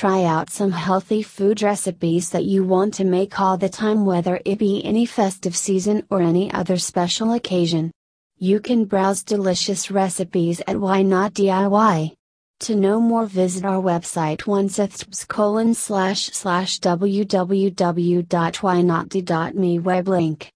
Try out some healthy food recipes that you want to make all the time, whether it be any festive season or any other special occasion. You can browse delicious recipes at Why Not DIY. To know more visit our website onesiths colon slash slash www.whynotd.me web link.